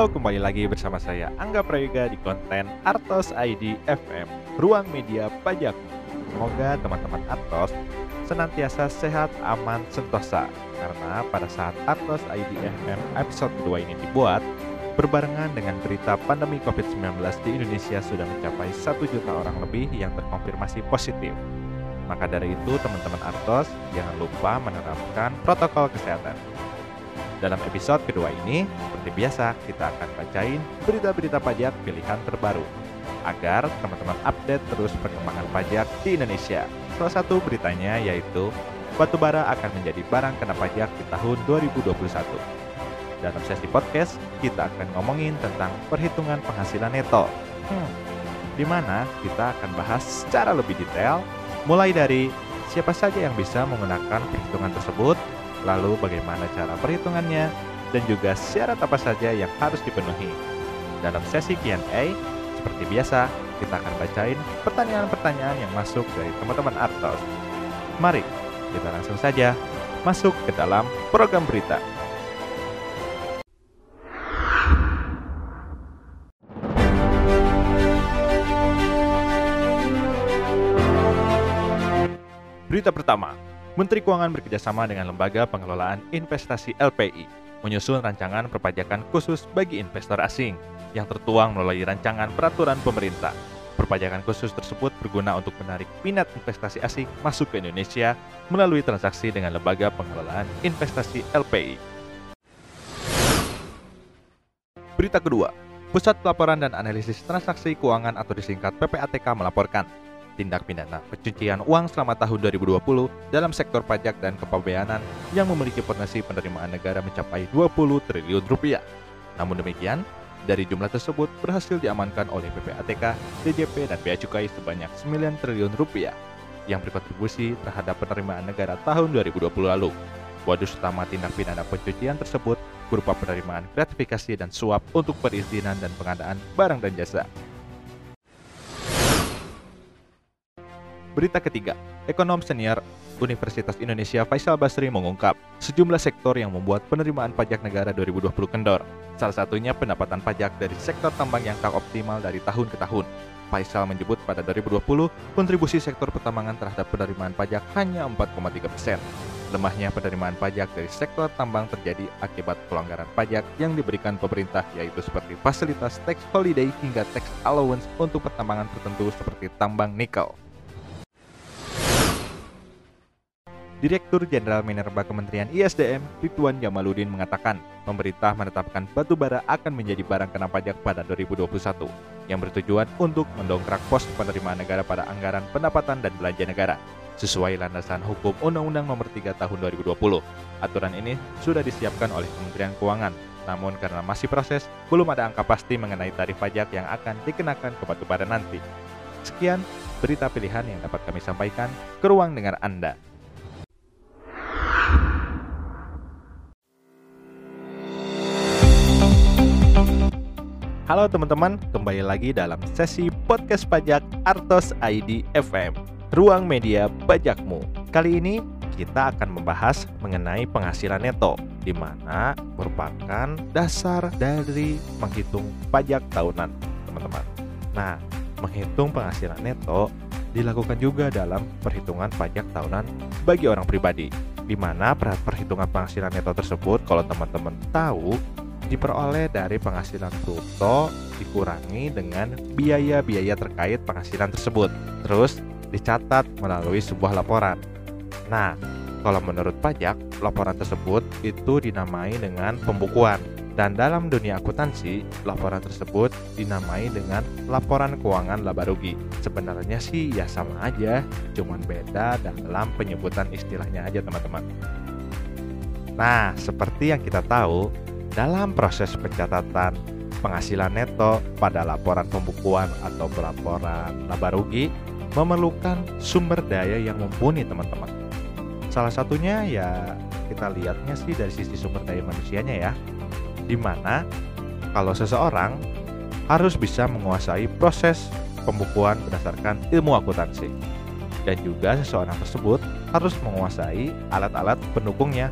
Halo, kembali lagi bersama saya Angga Prayoga di konten Artos ID FM, ruang media pajak. Semoga teman-teman Artos senantiasa sehat, aman, sentosa. Karena pada saat Artos ID FM episode kedua ini dibuat, berbarengan dengan berita pandemi COVID-19 di Indonesia sudah mencapai 1 juta orang lebih yang terkonfirmasi positif. Maka dari itu, teman-teman Artos jangan lupa menerapkan protokol kesehatan. Dalam episode kedua ini, seperti biasa, kita akan bacain berita-berita pajak pilihan terbaru agar teman-teman update terus perkembangan pajak di Indonesia. Salah satu beritanya yaitu batubara akan menjadi barang kena pajak di tahun 2021. Dalam sesi podcast, kita akan ngomongin tentang perhitungan penghasilan neto. Hmm, di mana kita akan bahas secara lebih detail, mulai dari siapa saja yang bisa menggunakan perhitungan tersebut, lalu bagaimana cara perhitungannya, dan juga syarat apa saja yang harus dipenuhi. Dalam sesi Q&A, seperti biasa, kita akan bacain pertanyaan-pertanyaan yang masuk dari teman-teman Artos. Mari, kita langsung saja masuk ke dalam program berita. Berita pertama, Menteri Keuangan bekerjasama dengan Lembaga Pengelolaan Investasi LPI menyusun rancangan perpajakan khusus bagi investor asing yang tertuang melalui rancangan peraturan pemerintah. Perpajakan khusus tersebut berguna untuk menarik minat investasi asing masuk ke Indonesia melalui transaksi dengan Lembaga Pengelolaan Investasi LPI. Berita kedua, Pusat Pelaporan dan Analisis Transaksi Keuangan atau disingkat PPATK melaporkan tindak pidana pencucian uang selama tahun 2020 dalam sektor pajak dan kepabeanan yang memiliki potensi penerimaan negara mencapai 20 triliun rupiah. Namun demikian, dari jumlah tersebut berhasil diamankan oleh PPATK, DJP, dan Bea Cukai sebanyak 9 triliun rupiah yang berkontribusi terhadap penerimaan negara tahun 2020 lalu. Modus utama tindak pidana pencucian tersebut berupa penerimaan gratifikasi dan suap untuk perizinan dan pengadaan barang dan jasa. Berita ketiga, ekonom senior Universitas Indonesia Faisal Basri mengungkap sejumlah sektor yang membuat penerimaan pajak negara 2020 kendor. Salah satunya pendapatan pajak dari sektor tambang yang tak optimal dari tahun ke tahun. Faisal menyebut pada 2020, kontribusi sektor pertambangan terhadap penerimaan pajak hanya 4,3 persen. Lemahnya penerimaan pajak dari sektor tambang terjadi akibat pelanggaran pajak yang diberikan pemerintah yaitu seperti fasilitas tax holiday hingga tax allowance untuk pertambangan tertentu seperti tambang nikel. Direktur Jenderal Minerba Kementerian ISDM, Ridwan Jamaludin mengatakan, pemerintah menetapkan batu bara akan menjadi barang kena pajak pada 2021, yang bertujuan untuk mendongkrak pos penerimaan negara pada anggaran pendapatan dan belanja negara, sesuai landasan hukum Undang-Undang Nomor 3 Tahun 2020. Aturan ini sudah disiapkan oleh Kementerian Keuangan, namun karena masih proses, belum ada angka pasti mengenai tarif pajak yang akan dikenakan ke batu bara nanti. Sekian berita pilihan yang dapat kami sampaikan ke ruang dengar Anda. Halo teman-teman, kembali lagi dalam sesi podcast pajak Artos ID FM, ruang media pajakmu. Kali ini kita akan membahas mengenai penghasilan neto, di mana merupakan dasar dari menghitung pajak tahunan, teman-teman. Nah, menghitung penghasilan neto dilakukan juga dalam perhitungan pajak tahunan bagi orang pribadi, di mana perhitungan penghasilan neto tersebut, kalau teman-teman tahu, diperoleh dari penghasilan bruto dikurangi dengan biaya-biaya terkait penghasilan tersebut. Terus dicatat melalui sebuah laporan. Nah, kalau menurut pajak, laporan tersebut itu dinamai dengan pembukuan. Dan dalam dunia akuntansi, laporan tersebut dinamai dengan laporan keuangan laba rugi. Sebenarnya sih ya sama aja, cuman beda dalam penyebutan istilahnya aja teman-teman. Nah, seperti yang kita tahu, dalam proses pencatatan penghasilan neto pada laporan pembukuan atau pelaporan laba rugi memerlukan sumber daya yang mumpuni teman-teman. Salah satunya ya kita lihatnya sih dari sisi sumber daya manusianya ya. Di mana kalau seseorang harus bisa menguasai proses pembukuan berdasarkan ilmu akuntansi. Dan juga seseorang tersebut harus menguasai alat-alat pendukungnya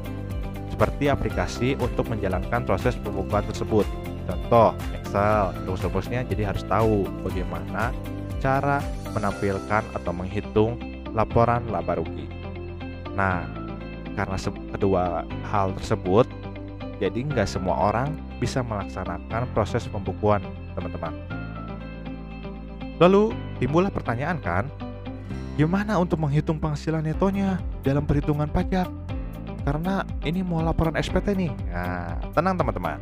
seperti aplikasi untuk menjalankan proses pembukuan tersebut. Contoh Excel, rumus-rumusnya jadi harus tahu bagaimana cara menampilkan atau menghitung laporan laba rugi. Nah, karena kedua hal tersebut, jadi nggak semua orang bisa melaksanakan proses pembukuan, teman-teman. Lalu timbullah pertanyaan kan, gimana untuk menghitung penghasilan netonya dalam perhitungan pajak? Karena ini mau laporan SPT nih. Nah, tenang teman-teman.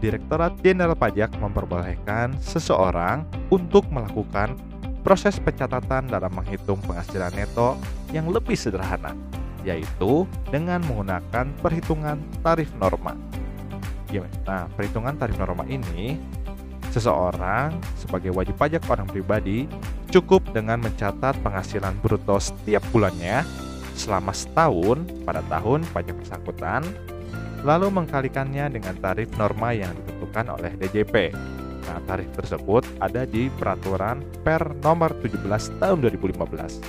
Direktorat Jenderal Pajak memperbolehkan seseorang untuk melakukan proses pencatatan dalam menghitung penghasilan neto yang lebih sederhana yaitu dengan menggunakan perhitungan tarif norma. Nah, perhitungan tarif norma ini seseorang sebagai wajib pajak orang pribadi cukup dengan mencatat penghasilan bruto setiap bulannya selama setahun pada tahun pajak bersangkutan, lalu mengkalikannya dengan tarif norma yang ditentukan oleh DJP. Nah, tarif tersebut ada di peraturan per nomor 17 tahun 2015.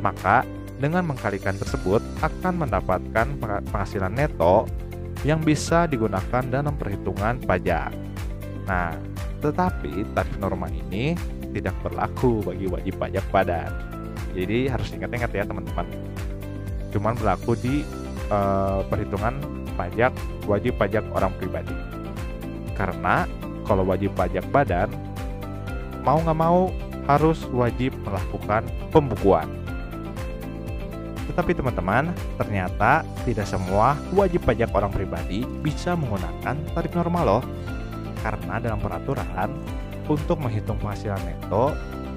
Maka dengan mengkalikan tersebut akan mendapatkan penghasilan neto yang bisa digunakan dalam perhitungan pajak. Nah, tetapi tarif norma ini tidak berlaku bagi wajib pajak badan. Jadi harus ingat-ingat ya teman-teman. Cuman berlaku di uh, perhitungan pajak wajib pajak orang pribadi. Karena kalau wajib pajak badan mau nggak mau harus wajib melakukan pembukuan. Tetapi teman-teman, ternyata tidak semua wajib pajak orang pribadi bisa menggunakan tarif normal loh. Karena dalam peraturan, untuk menghitung penghasilan neto,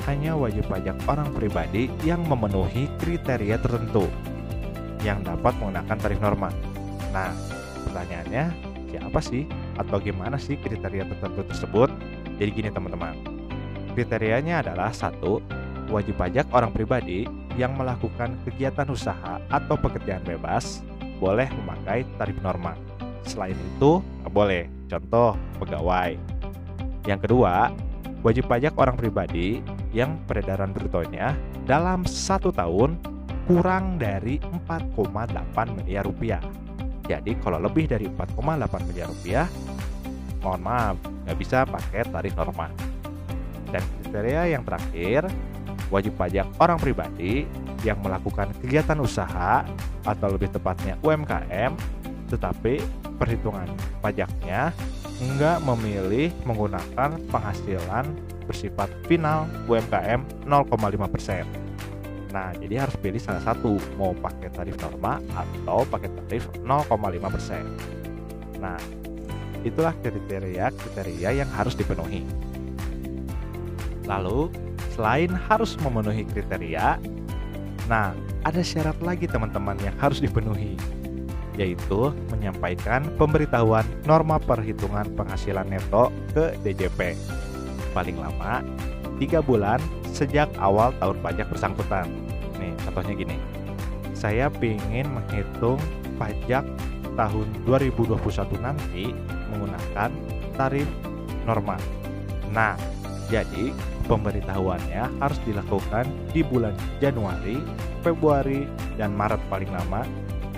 hanya wajib pajak orang pribadi yang memenuhi kriteria tertentu yang dapat menggunakan tarif normal. Nah, pertanyaannya, siapa sih atau gimana sih kriteria tertentu tersebut? Jadi gini teman-teman, kriterianya adalah satu, wajib pajak orang pribadi yang melakukan kegiatan usaha atau pekerjaan bebas boleh memakai tarif normal. Selain itu, boleh. Contoh, pegawai. Yang kedua, wajib pajak orang pribadi yang peredaran brutonya dalam satu tahun kurang dari 4,8 miliar rupiah. Jadi kalau lebih dari 4,8 miliar rupiah, mohon maaf, nggak bisa pakai tarif normal. Dan kriteria yang terakhir, wajib pajak orang pribadi yang melakukan kegiatan usaha atau lebih tepatnya UMKM tetapi perhitungan pajaknya enggak memilih menggunakan penghasilan bersifat final UMKM 0,5%. Nah, jadi harus pilih salah satu, mau pakai tarif norma atau pakai tarif 0,5%. Nah, itulah kriteria-kriteria yang harus dipenuhi. Lalu, selain harus memenuhi kriteria, nah ada syarat lagi teman-teman yang harus dipenuhi, yaitu menyampaikan pemberitahuan norma perhitungan penghasilan neto ke DJP. Paling lama 3 bulan sejak awal tahun pajak bersangkutan. Nih, contohnya gini. Saya ingin menghitung pajak tahun 2021 nanti menggunakan tarif norma. Nah, jadi pemberitahuannya harus dilakukan di bulan Januari, Februari, dan Maret paling lama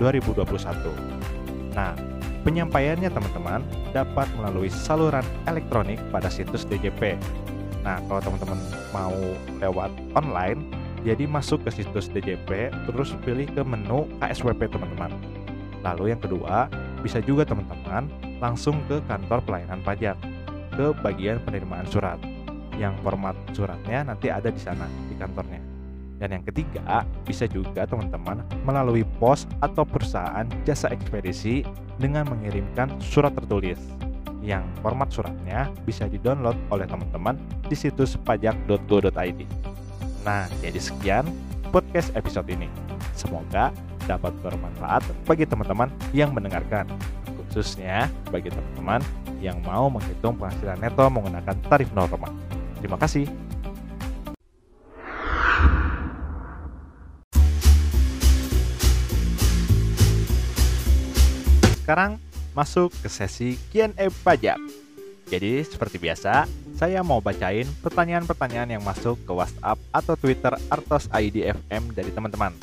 2021. Nah, penyampaiannya teman-teman dapat melalui saluran elektronik pada situs DJP. Nah, kalau teman-teman mau lewat online, jadi masuk ke situs DJP, terus pilih ke menu KSWP teman-teman. Lalu yang kedua, bisa juga teman-teman langsung ke kantor pelayanan pajak, ke bagian penerimaan surat yang format suratnya nanti ada di sana di kantornya. Dan yang ketiga, bisa juga teman-teman melalui pos atau perusahaan jasa ekspedisi dengan mengirimkan surat tertulis yang format suratnya bisa di-download oleh teman-teman di situs pajak.go.id. Nah, jadi sekian podcast episode ini. Semoga dapat bermanfaat bagi teman-teman yang mendengarkan, khususnya bagi teman-teman yang mau menghitung penghasilan neto menggunakan tarif normal. Terima kasih. Sekarang masuk ke sesi Q&A pajak. Jadi seperti biasa, saya mau bacain pertanyaan-pertanyaan yang masuk ke WhatsApp atau Twitter Artos IDFM dari teman-teman.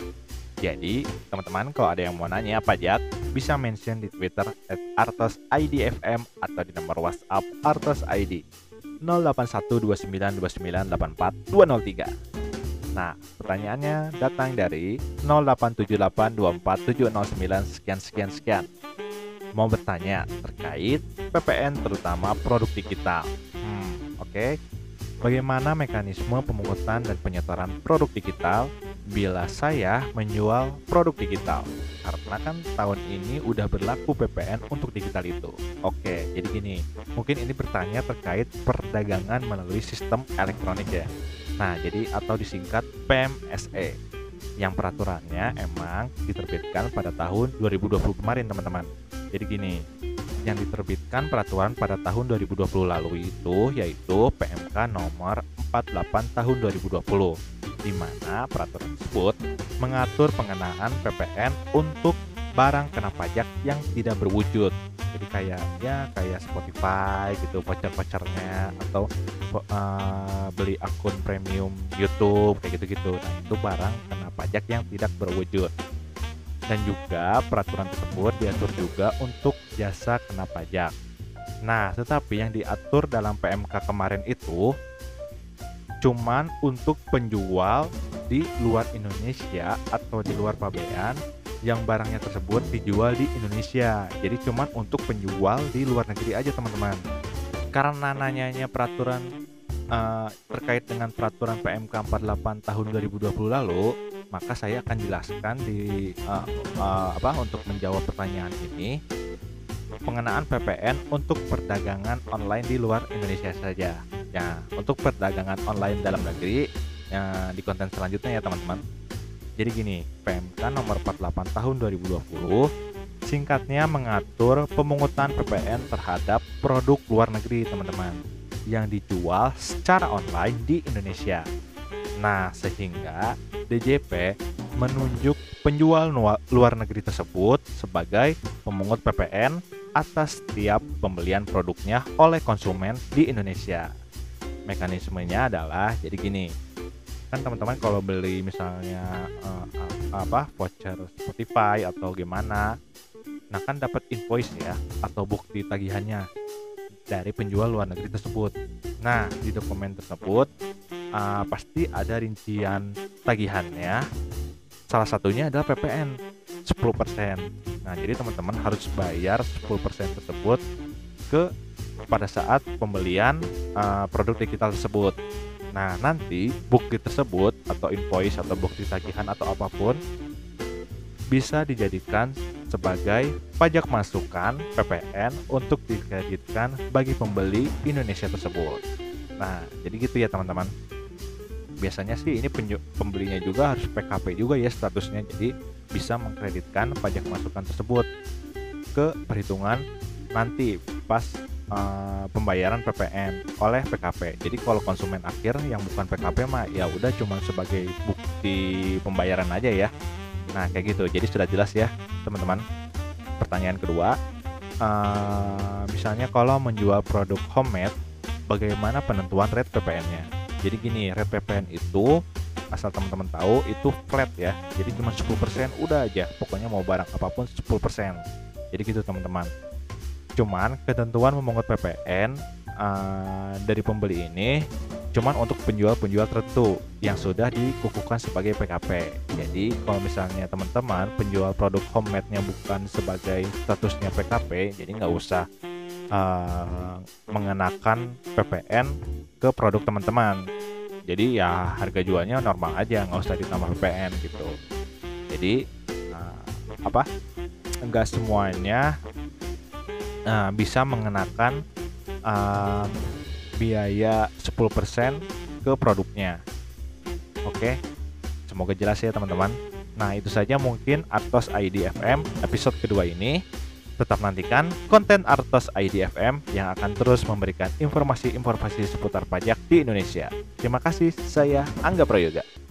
Jadi, teman-teman kalau ada yang mau nanya pajak, bisa mention di Twitter at artosidfm atau di nomor WhatsApp artosid 081292984203. Nah, pertanyaannya datang dari 0878247009 sekian sekian sekian. Mau bertanya terkait PPN terutama produk digital. Hmm, oke. Okay. Bagaimana mekanisme pemungutan dan penyetoran produk digital bila saya menjual produk digital? Karena kan tahun ini udah berlaku PPN untuk digital itu. Oke, jadi gini, mungkin ini bertanya terkait perdagangan melalui sistem elektronik ya. Nah, jadi atau disingkat PMSE yang peraturannya emang diterbitkan pada tahun 2020 kemarin teman-teman. Jadi gini, yang diterbitkan peraturan pada tahun 2020 lalu itu yaitu PMK nomor 48 tahun 2020 di mana peraturan tersebut mengatur pengenaan PPN untuk barang kena pajak yang tidak berwujud. Jadi kayak ya kayak Spotify gitu voucher-vouchernya atau uh, beli akun premium YouTube kayak gitu-gitu. Nah, itu barang kena pajak yang tidak berwujud dan juga peraturan tersebut diatur juga untuk jasa kena pajak. Nah, tetapi yang diatur dalam PMK kemarin itu cuman untuk penjual di luar Indonesia atau di luar pabean yang barangnya tersebut dijual di Indonesia. Jadi cuman untuk penjual di luar negeri aja teman-teman. Karena nanyanya peraturan uh, terkait dengan peraturan PMK 48 tahun 2020 lalu, maka saya akan jelaskan di uh, uh, apa untuk menjawab pertanyaan ini pengenaan PPN untuk perdagangan online di luar Indonesia saja. Ya, untuk perdagangan online dalam negeri ya, di konten selanjutnya ya teman-teman. Jadi gini, PMK nomor 48 tahun 2020 singkatnya mengatur pemungutan PPN terhadap produk luar negeri teman-teman yang dijual secara online di Indonesia. Nah, sehingga DJP menunjuk penjual luar negeri tersebut sebagai pemungut PPN atas setiap pembelian produknya oleh konsumen di Indonesia. Mekanismenya adalah jadi gini. Kan teman-teman kalau beli misalnya uh, apa voucher Spotify atau gimana, nah kan dapat invoice ya atau bukti tagihannya dari penjual luar negeri tersebut. Nah, di dokumen tersebut uh, pasti ada rincian tagihannya. Salah satunya adalah PPN 10% nah jadi teman-teman harus bayar 10% tersebut ke pada saat pembelian uh, produk digital tersebut. Nah nanti bukti tersebut atau invoice atau bukti tagihan atau apa pun bisa dijadikan sebagai pajak masukan PPN untuk dikreditkan bagi pembeli Indonesia tersebut. Nah, jadi gitu ya teman-teman biasanya sih ini pembelinya juga harus PKP juga ya statusnya jadi bisa mengkreditkan pajak masukan tersebut ke perhitungan nanti pas uh, pembayaran PPN oleh PKP. Jadi kalau konsumen akhir yang bukan PKP mah ya udah cuma sebagai bukti pembayaran aja ya. Nah kayak gitu. Jadi sudah jelas ya teman-teman. Pertanyaan kedua, uh, misalnya kalau menjual produk homemade, bagaimana penentuan rate PPN-nya? jadi gini red PPN itu asal teman-teman tahu itu flat ya jadi cuma 10% udah aja pokoknya mau barang apa pun 10% jadi gitu teman-teman cuman ketentuan memungut PPN uh, eh, dari pembeli ini cuman untuk penjual-penjual tertentu yang sudah dikukuhkan sebagai PKP. Jadi kalau misalnya teman-teman penjual produk homemade-nya bukan sebagai statusnya PKP, jadi nggak usah uh, mengenakan PPN ke produk teman-teman. Jadi ya harga jualnya normal aja nggak usah ditambah PPN gitu. Jadi uh, apa? Enggak semuanya uh, bisa mengenakan uh, biaya 10% ke produknya oke semoga jelas ya teman-teman nah itu saja mungkin Atos IDFM episode kedua ini Tetap nantikan konten Artos IDFM yang akan terus memberikan informasi-informasi seputar pajak di Indonesia. Terima kasih, saya Angga Prayoga.